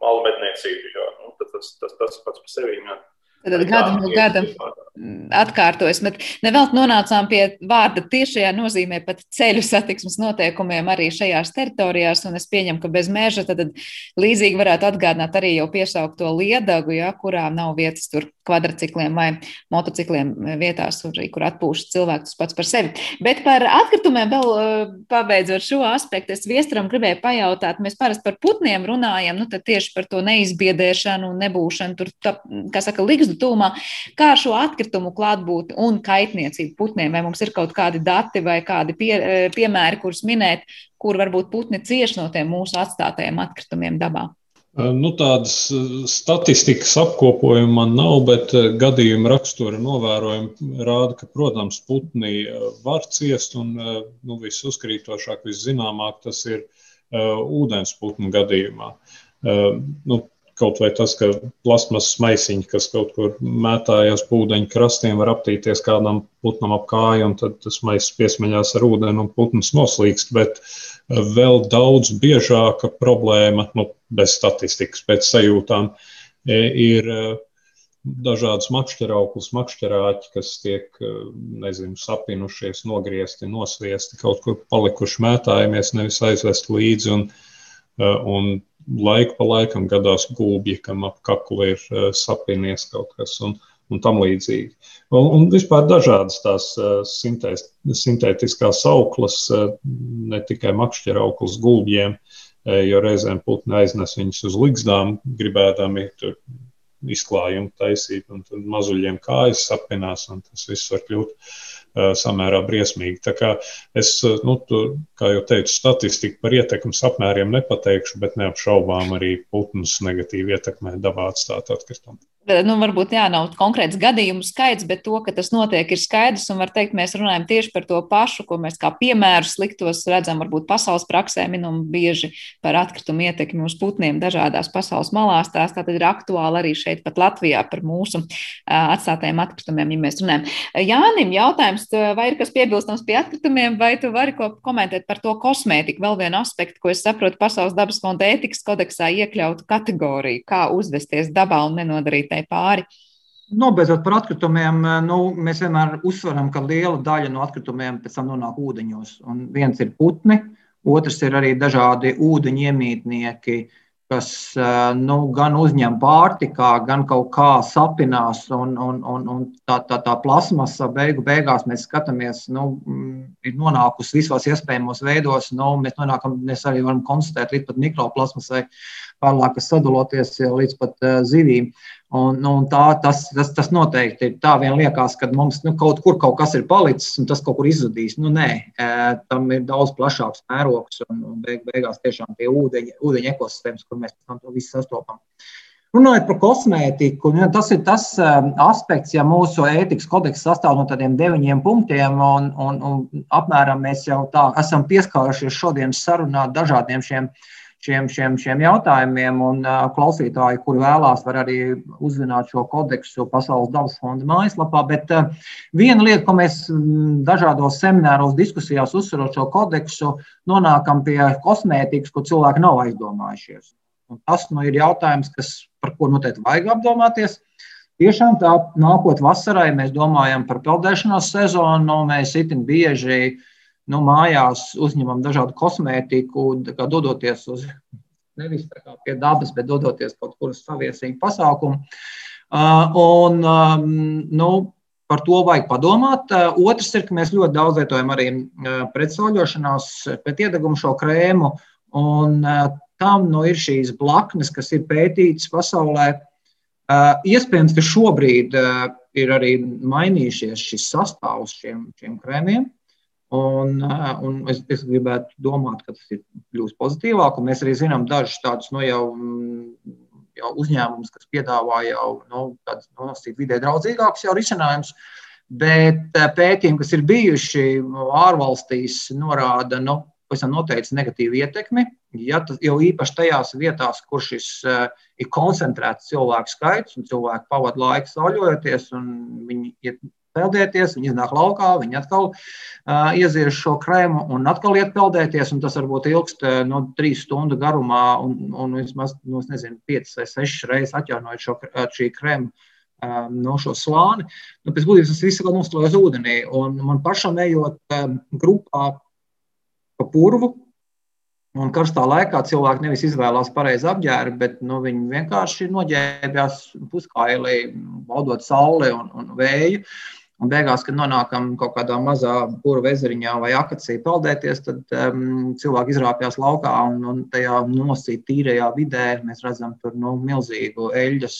malu medniecība, jo nu, tas, tas, tas pats par sevi. Jā. Tad gada no gada atkārtojas. Bet nevēl nonācām pie vārda tiešajā nozīmē pat ceļu satiksmes noteikumiem arī šajās teritorijās, un es pieņemu, ka bez meža tad līdzīgi varētu atgādināt arī jau piesaukto liedagu, ja, kurā nav vietas tur kvadrcikliem vai motocikliem vietās, arī, kur atpūšas cilvēks pats par sevi. Bet par atkritumiem vēl pabeidzot šo aspektu, es viestram gribēju pajautāt, mēs parasti par putniem runājam, nu tad tieši par to neizbiedēšanu un nebūšanu tur, tā, kā saka, ligzdu tūmā. Kā šo atkritumu klātbūtni un kaitniecību putniem, vai mums ir kaut kādi dati vai kādi pie, piemēri, kurus minēt, kur varbūt putni cieš no tiem mūsu atstātajiem atkritumiem dabā? Nu, tādas statistikas apkopojuma man nav, bet gadījuma rakstura novērojumi rāda, ka, protams, putni var ciest, un nu, visuzkrītošāk, viszināmāk tas ir uh, ūdensputnu gadījumā. Uh, nu, kaut vai tas, ka plasmasas maisiņi, kas kaut kur mētājās pa ūdeņa krastiem, var aptīties kādam putnam ap kāju, un tad tas maisis piesmeļās ar ūdeni un putns noslīkst. Bet uh, vēl daudz biežāka problēma, nu, bez statistikas, pēc sajūtām, e, ir e, dažādas makšķerauklas, makšķerāķi, kas tiek, e, nezinu, sapinušies, nogriezti, nosviesti, kaut kur palikuši mētājamies, nevis aizvest līdzi. Un, un laiku pa laikam gadās gulbji, kam ap kaklu ir sapinies kaut kas. Un, un tam līdzīgi. Un, un vispār dažādas tās sintēs, sintētiskās auklas, ne tikai makšķerauklas gulbjiem, jo reizēm putni aiznes viņus uz ligzdām, gribēdami tur izklājumu taisīt, un tad mazuļiem kājas sapinās, un tas viss var kļūt uh, samērā briesmīgi. Tā kā es, nu, tu, kā jau teicu, statistiku par ietekmes apmēriem nepateikšu, bet neapšaubām arī putnus negatīvi ietekmē dabā atstāt atkritumu nu, varbūt jā, nav konkrēts gadījumu skaits, bet to, ka tas notiek, ir skaidrs. Un var teikt, mēs runājam tieši par to pašu, ko mēs kā piemēru sliktos redzam, varbūt pasaules praksē minam bieži par atkritumu ietekmi uz putniem dažādās pasaules malās. Tās tātad ir aktuāli arī šeit, pat Latvijā, par mūsu atstātajiem atkritumiem, ja mēs runājam. Jānim jautājums, vai ir kas piebilstams pie atkritumiem, vai tu vari ko komentēt par to kosmētiku? Vēl vienu aspektu, ko es saprotu, Pasaules dabas fonda ētikas kodeksā iekļautu kategoriju, kā uzvesties dabā un nenodarīt tai pāri. Nobeidzot par atkritumiem, nu, mēs vienmēr uzsveram, ka liela daļa no atkritumiem pēc tam nonāk ūdeņos. Un viens ir putni, otrs ir arī dažādi ūdeņu iemītnieki, kas nu, gan uzņem pārtikā, gan kaut kā sapinās. Un, un, un, un tā, tā, tā plasmasa beigu beigās mēs skatāmies, nu, ir nonākusi visos iespējamos veidos. Nu, mēs, nonākam, mēs arī varam konstatēt līdz pat mikroplasmasai, pārlāk sadaloties līdz pat zivīm. Un, nu, un tā, tas, tas, tas noteikti ir tā, vien liekas, ka mums nu, kaut kur kaut kas ir palicis un tas kaut kur izzudīs. Nu, nē, tam ir daudz plašāks mērogs un, un beig, beigās tiešām tie ūdeņa, ūdeņa ekosistēmas, kur mēs to visu sastopam. Runājot par kosmētiku, nu, tas ir tas aspekts, ja mūsu ētikas kodeks sastāv no tādiem deviņiem punktiem, un, un, un apmēram mēs jau tā esam pieskārušies šodienas sarunā dažādiem šiem uh, šiem, šiem, šiem jautājumiem. Un klausītāji, kuri vēlās, var arī uzzināt šo kodeksu Pasaules dabas fonda mājaslapā. Bet viena lieta, ko mēs dažādos semināros, diskusijās uzsverot šo kodeksu, nonākam pie kosmētikas, ko cilvēki nav aizdomājušies. Un tas nu, ir jautājums, kas, par ko noteikti vajag apdomāties. Tiešām tā nākot vasarai, mēs domājam par peldēšanās sezonu. Mēs itin bieži uh, nu, mājās uzņemam dažādu kosmētiku, dodoties uz nevis pie dabas, bet dodoties kaut kur uz saviesīgu pasākumu. Uh, un, um, nu, par to vajag padomāt. Uh, otrs ir, ka mēs ļoti daudz lietojam arī uh, pretsauļošanās, pret iedegumu šo krēmu. Un tam nu, ir šīs blaknes, kas ir pētītas pasaulē. Iespējams, ka šobrīd ir arī mainījušies šis sastāvs šiem, šiem krēmiem. Un, eh, un es, es gribētu domāt, ka tas ir kļūst pozitīvāk. Mēs arī zinām dažus tādus nu, jau, mm, jau uzņēmumus, kas piedāvā jau nu, tādus nu, vidē draudzīgākus risinājumus. Bet eh, pētījumi, kas ir bijuši ārvalstīs, norāda nu, pavisam noteikti negatīvu ietekmi. Ja tas, jau īpaši tajās vietās, kur šis uh, ir koncentrēts cilvēku skaits un cilvēki pavadīja laiku sauļojoties, un viņi iet peldēties, viņi iznāk laukā, viņi atkal uh, iezieš šo krēmu un atkal iet peldēties. Tas varbūt ilgst uh, no trīs stundu garumā, un, un vismaz, nu, nezinu, piecas vai sešas reizes atjaunojot šo šī krēmu no šo slāni. Nu, pēc būtības tas viss vēl noslēdz ūdenī. Un man pašam ejot grupā pa purvu, Un karstā laikā cilvēki nevis izvēlās pareizi apģērbu, bet nu, viņi vienkārši noģērbjās puskailī, baudot sauli un, un vēju. Un beigās, kad nonākam kaut kādā mazā pura ezeriņā vai akacī peldēties, tad um, cilvēki izrāpjas laukā un, un tajā nosīt tīrajā vidē mēs redzam tur nu, milzīgu eļļas,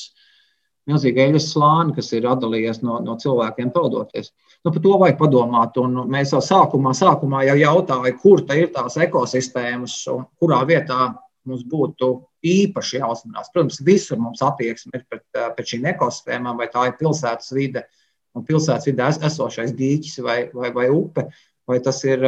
milzīgu eļļas slāni, kas ir atdalījies no, no cilvēkiem peldoties. Nu, par to vajag padomāt. Un mēs jau sākumā, sākumā jau jautājām, kur ir tās ekosistēmas un kurā vietā mums būtu īpaši jāuzmanās. Protams, visur mums attieksme ir pret, pret šīm ekosistēmām, vai tā ir pilsētas vide un pilsētas vidē esošais dīķis vai, vai, vai upe, vai tas ir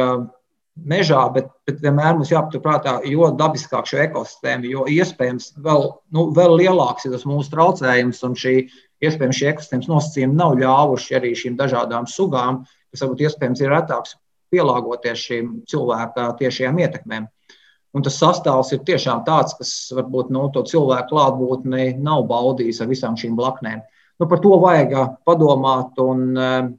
mežā, bet, bet vienmēr mums jāpaturprātā, jo dabiskāk šo ekosistēmu, jo iespējams vēl, nu, vēl lielāks ir tas mūsu traucējums un šī Iespējams, šie ekosistēmas nosacījumi nav ļāvuši arī šīm dažādām sugām, kas varbūt iespējams ir retāks, pielāgoties šīm cilvēka tiešajām ietekmēm. Un tas sastāvs ir tiešām tāds, kas varbūt no nu, to cilvēku klātbūtni nav baudījis ar visām šīm blaknēm. Nu, par to vajag padomāt un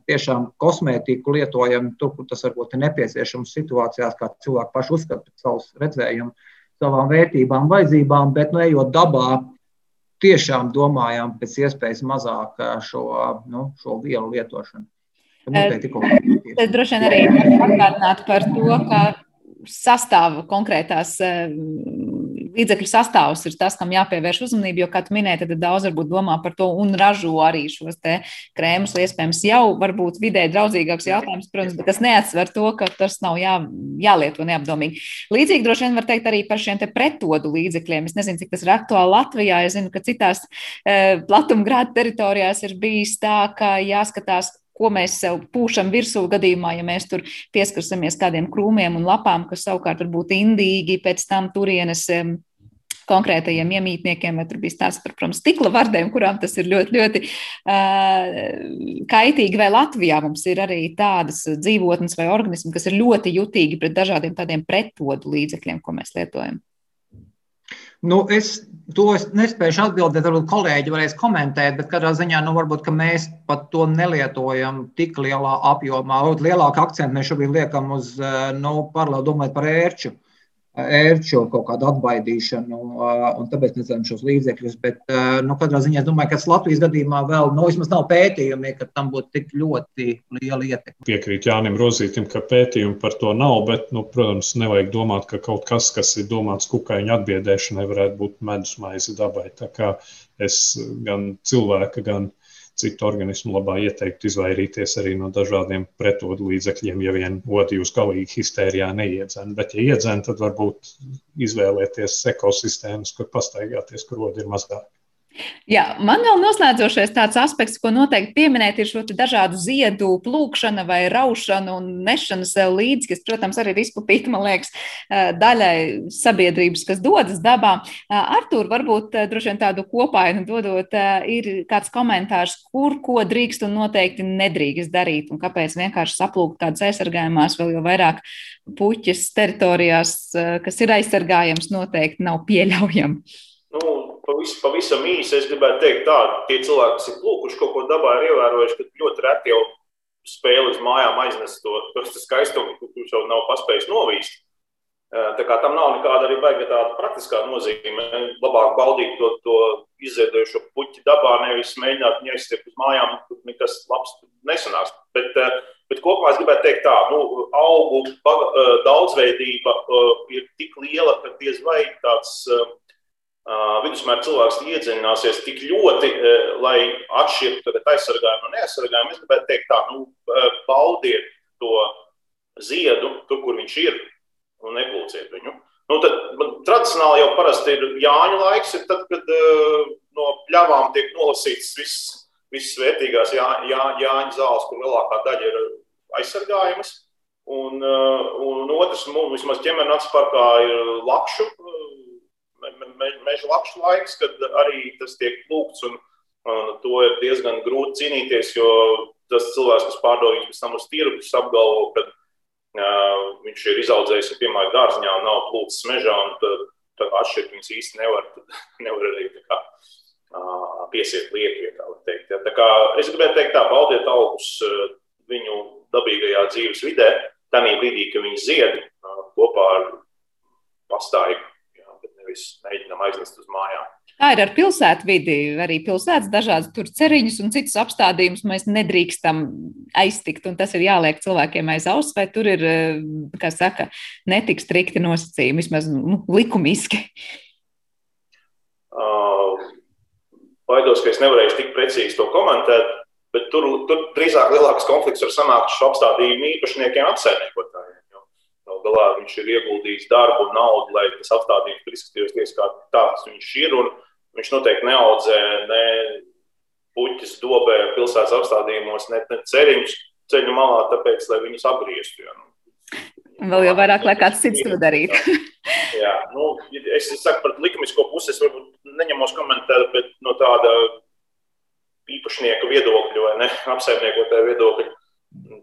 tiešām kosmētiku lietojam tur, kur tas varbūt ir nepieciešams situācijās, kā cilvēki paši uzskata pēc savas redzējuma, savām vērtībām, vajadzībām, bet nu, ejot dabā, tiešām domājām pēc iespējas mazāk šo, nu, šo vielu lietošanu. Tad droši vien arī atgādināt par to, ka sastāv konkrētās līdzekļu sastāvs ir tas, kam jāpievērš uzmanība, jo, kā tu minēji, tad daudz varbūt domā par to un ražo arī šos krēmus, iespējams, jau varbūt vidē draudzīgāks jautājums, protams, bet tas neatsver to, ka tas nav jā, jālieto neapdomīgi. Līdzīgi droši vien var teikt arī par šiem pretodu līdzekļiem. Es nezinu, cik tas ir aktuāli Latvijā. Es zinu, ka citās e, platumgrāda teritorijās ir bijis tā, ka jāskatās, ko mēs sev pūšam virsū gadījumā, ja mēs tur pieskarsimies kādiem krūmiem un lapām, kas savukārt var būt indīgi, pēc tam turienes konkrētajiem iemītniekiem, vai tur bija stāsts par, protams, stikla vardēm, kurām tas ir ļoti, ļoti uh, kaitīgi. Vai Latvijā mums ir arī tādas dzīvotnes vai organismi, kas ir ļoti jutīgi pret dažādiem tādiem pretodu līdzekļiem, ko mēs lietojam? Nu, es to es nespēju atbildēt, varbūt kolēģi varēs komentēt, bet katrā ziņā nu, varbūt mēs pat to nelietojam tik lielā apjomā. Lielāku akcentu mēs šobrīd liekam uz eh, nu, paralēli domājot par ērču ērču kaut kādu atbaidīšanu, un tāpēc necēlam šos līdzekļus. Bet, nu, katrā ziņā es domāju, ka Latvijas gadījumā vēl nu, nav pētījumi, ka tam būtu tik ļoti liela ietekme. Piekrīt Jānim Rozītim, ka pētījumi par to nav, bet, nu, protams, nevajag domāt, ka kaut kas, kas ir domāts kukaiņu atbiedēšanai, varētu būt medus maize dabai. Tā kā es gan cilvēka, gan citu organismu labā ieteiktu izvairīties arī no dažādiem pretodu līdzekļiem, ja vien odi jūs galīgi histērijā neiedzen. Bet, ja iedzen, tad varbūt izvēlēties ekosistēmas, kur pastaigāties, kur odi ir mazāk. Jā, man vēl noslēdzošais tāds aspekts, ko noteikti pieminēt, ir šo dažādu ziedu plūkšana vai raušana un nešana sev līdzi, kas, protams, arī ir izplatīta, man liekas, daļai sabiedrības, kas dodas dabā. Artur, varbūt droši vien tādu kopainu dodot, ir kāds komentārs, kur ko drīkst un noteikti nedrīkst darīt, un kāpēc vienkārši saplūkt kādas aizsargājumās vēl jau vairāk puķis teritorijās, kas ir aizsargājams, noteikti nav pieļaujams. Nu, pavis, pavisam īsi es gribētu teikt, tā, tie cilvēki, kas ir plūkuši kaut ko dabā, ir ievērojuši, ka ļoti reti jau spēj līdz mājām aiznest to, to skaistumu, kurš jau nav paspējis novīst. Tā kā tam nav nekāda arī baiga tāda praktiskā nozīme. Labāk baudīt to, to iziedojušo puķi dabā, nevis mēģināt ņēsties uz mājām, tur nekas labs nesanāks. Bet, bet kopumā es gribētu teikt tā, nu, augu daudzveidība ir tik liela, ka diez vai tāds vidusmēra cilvēks iedziļināsies tik ļoti, lai atšķirtu aizsargājumu no neaizsargājumu. Es gribētu teikt, tā, nu, baudiet to ziedu, tur, kur viņš ir, un neplūciet viņu. Nu, tad, tradicionāli jau parasti ir Jāņu laiks, ir tad, kad uh, no pļavām tiek nolasīts viss, viss vērtīgās jā, jā, Jāņu zāles, kur lielākā daļa ir aizsargājamas. Un, uh, un otrs, mums vismaz ķemenes parkā ir lakšu me, meža lakšu laiks, kad arī tas tiek lūgts. Un, un to ir diezgan grūti cīnīties, jo tas cilvēks, kas pārdod viņus pēc tam uz tirgus, apgalvo, ka uh, viņš ir izaudzējis un piemēram dārziņā un nav plūcis mežā. Tad, tad atšķirt viņus īsti nevar. Tad nevar arī kā, uh, piesiet liekvietā. Ja. Tā kā es gribētu teikt, tā baudiet augus viņu dabīgajā dzīves vidē, tādā brīdī, kad viņi zied kopā ar bet nevis mēģinām aiznest uz mājām. Tā ir ar pilsētu vidi. Arī pilsētas dažādas tur ceriņus un citus apstādījumus mēs nedrīkstam aiztikt. Tas ir jāliek cilvēkiem aiz auss, vai tur ir, kā saka, netik strikti nosacījumi, vismaz nu, likumiski. Uh, baidos, ka es nevarēšu tik precīzi to komentēt, bet tur, tur drīzāk lielāks konflikts var sanākt šo apstādījumu īpašniekiem, apsaimniekotājiem. Galā viņš ir ieguldījis darbu naudu, lai tas apstādījums izskatītos kā tāds viņš ir. Viņš noteikti neaudzē ne puķis dobē pilsētas apstādījumos, ne, ne ceriņus ceļu malā, tāpēc, lai viņus apgrieztu. Ja, nu. Vēl jau vairāk, lai kāds cits to darītu. Jā, nu, es, es saku par likumisko pusi, es varbūt neņemos komentēt, bet no tāda īpašnieka viedokļa vai ne, apsaimniekotāja viedokļa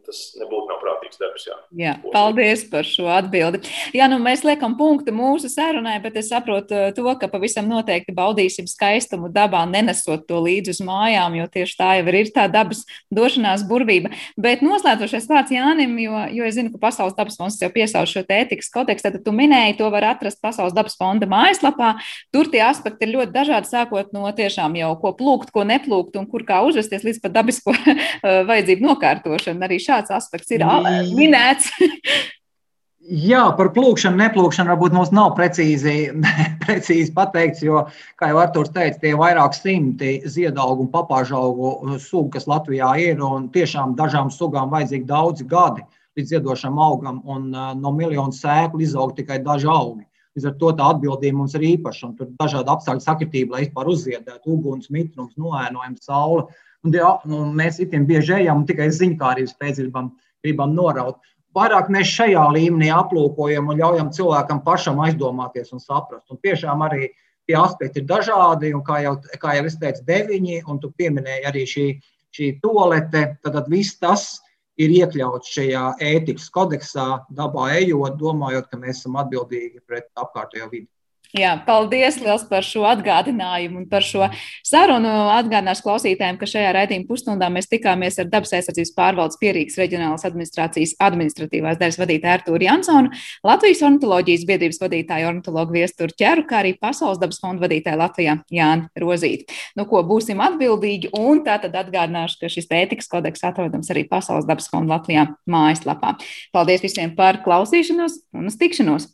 Tas nebūtu nav prātīgs darbs. Jā. Jā, paldies par šo atbildi. Jā, nu mēs liekam punktu mūsu sarunai, bet es saprotu uh, to, ka pavisam noteikti baudīsim skaistumu dabā, nenesot to līdzi uz mājām, jo tieši tā jau ir tā dabas došanās burvība. Bet noslēdzošais vārds Jānim, jo, jo es zinu, ka Pasaules dabas fonds jau piesauc šo ētikas kodeksu, tad tu minēji, to var atrast Pasaules dabas fonda mājaslapā. Tur tie aspekti ir ļoti dažādi, sākot no tiešām jau ko plūkt, ko neplūkt un kur kā uzvesties līdz pat dabisko vajadzību nokārtošanu arī šāds aspekts ir mm. minēts. Jā, par plūkšanu, neplūkšanu varbūt mums nav precīzi, precīzi pateikts, jo, kā jau Arthurs teica, tie ir vairāk simti ziedaugu un papāžaugu sugu, kas Latvijā ir, un tiešām dažām sugām vajadzīgi daudzi gadi līdz ziedošam augam, un no miljonu sēklu izaug tikai daži augi. Līdz ar to tā atbildība mums ir īpaša, un tur dažādi apstākļi sakritība, lai vispār uzziedētu uguns, mitrums, noēnojums, saule. Un, ja, nu, mēs itiem bieži ejam un tikai ziņkārības pēc gribam, gribam noraut. Vairāk mēs šajā līmenī aplūkojam un ļaujam cilvēkam pašam aizdomāties un saprast. Un tiešām arī tie aspekti ir dažādi, un kā jau, kā jau es teicu, deviņi, un tu pieminēji arī šī, šī tolete. Tad viss tas ir iekļauts šajā ētikas kodeksā, dabā ejot, domājot, ka mēs esam atbildīgi pret apkārtējo vidi. Jā, paldies liels par šo atgādinājumu un par šo sarunu. Atgādināšu klausītājiem, ka šajā raidījuma pusstundā mēs tikāmies ar dabas aizsardzības pārvaldes pierīgas reģionālās administrācijas administratīvās daļas vadītāju Artūru Jansonu, Latvijas ornitoloģijas biedrības vadītāju ornitologu Viesturu Ķeru, kā arī Pasaules dabas fonda vadītāju Latvijā Jāni Rozīti. Nu, ko būsim atbildīgi, un tā tad atgādināšu, ka šis ētikas kodeks atrodams arī Pasaules dabas fonda Latvijā mājaslapā. Paldies visiem par klausīšanos un uz tikšanos!